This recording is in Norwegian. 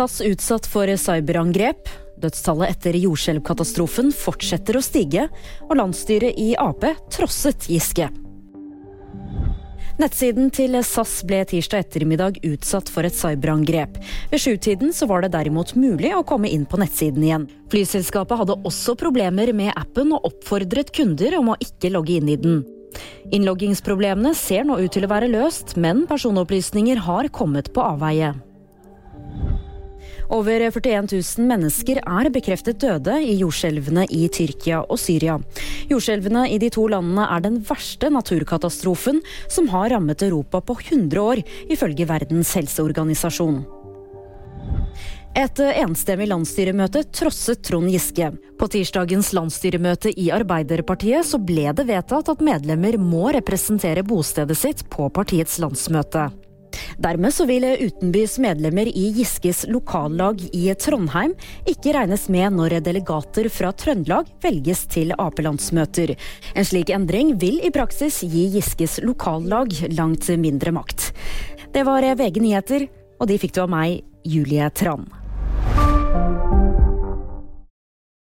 SAS utsatt for cyberangrep. Dødstallet etter jordskjelvkatastrofen fortsetter å stige, og landsstyret i Ap trosset Giske. Nettsiden til SAS ble tirsdag ettermiddag utsatt for et cyberangrep. Ved sjutiden så var det derimot mulig å komme inn på nettsiden igjen. Flyselskapet hadde også problemer med appen og oppfordret kunder om å ikke logge inn i den. Innloggingsproblemene ser nå ut til å være løst, men personopplysninger har kommet på avveie. Over 41 000 mennesker er bekreftet døde i jordskjelvene i Tyrkia og Syria. Jordskjelvene i de to landene er den verste naturkatastrofen som har rammet Europa på 100 år, ifølge Verdens helseorganisasjon. Et enstemmig landsstyremøte trosset Trond Giske. På tirsdagens landsstyremøte i Arbeiderpartiet så ble det vedtatt at medlemmer må representere bostedet sitt på partiets landsmøte. Dermed så vil utenbys medlemmer i Giskes lokallag i Trondheim ikke regnes med når delegater fra Trøndelag velges til Ap-landsmøter. En slik endring vil i praksis gi Giskes lokallag langt mindre makt. Det var VG nyheter, og de fikk du av meg, Julie Tran.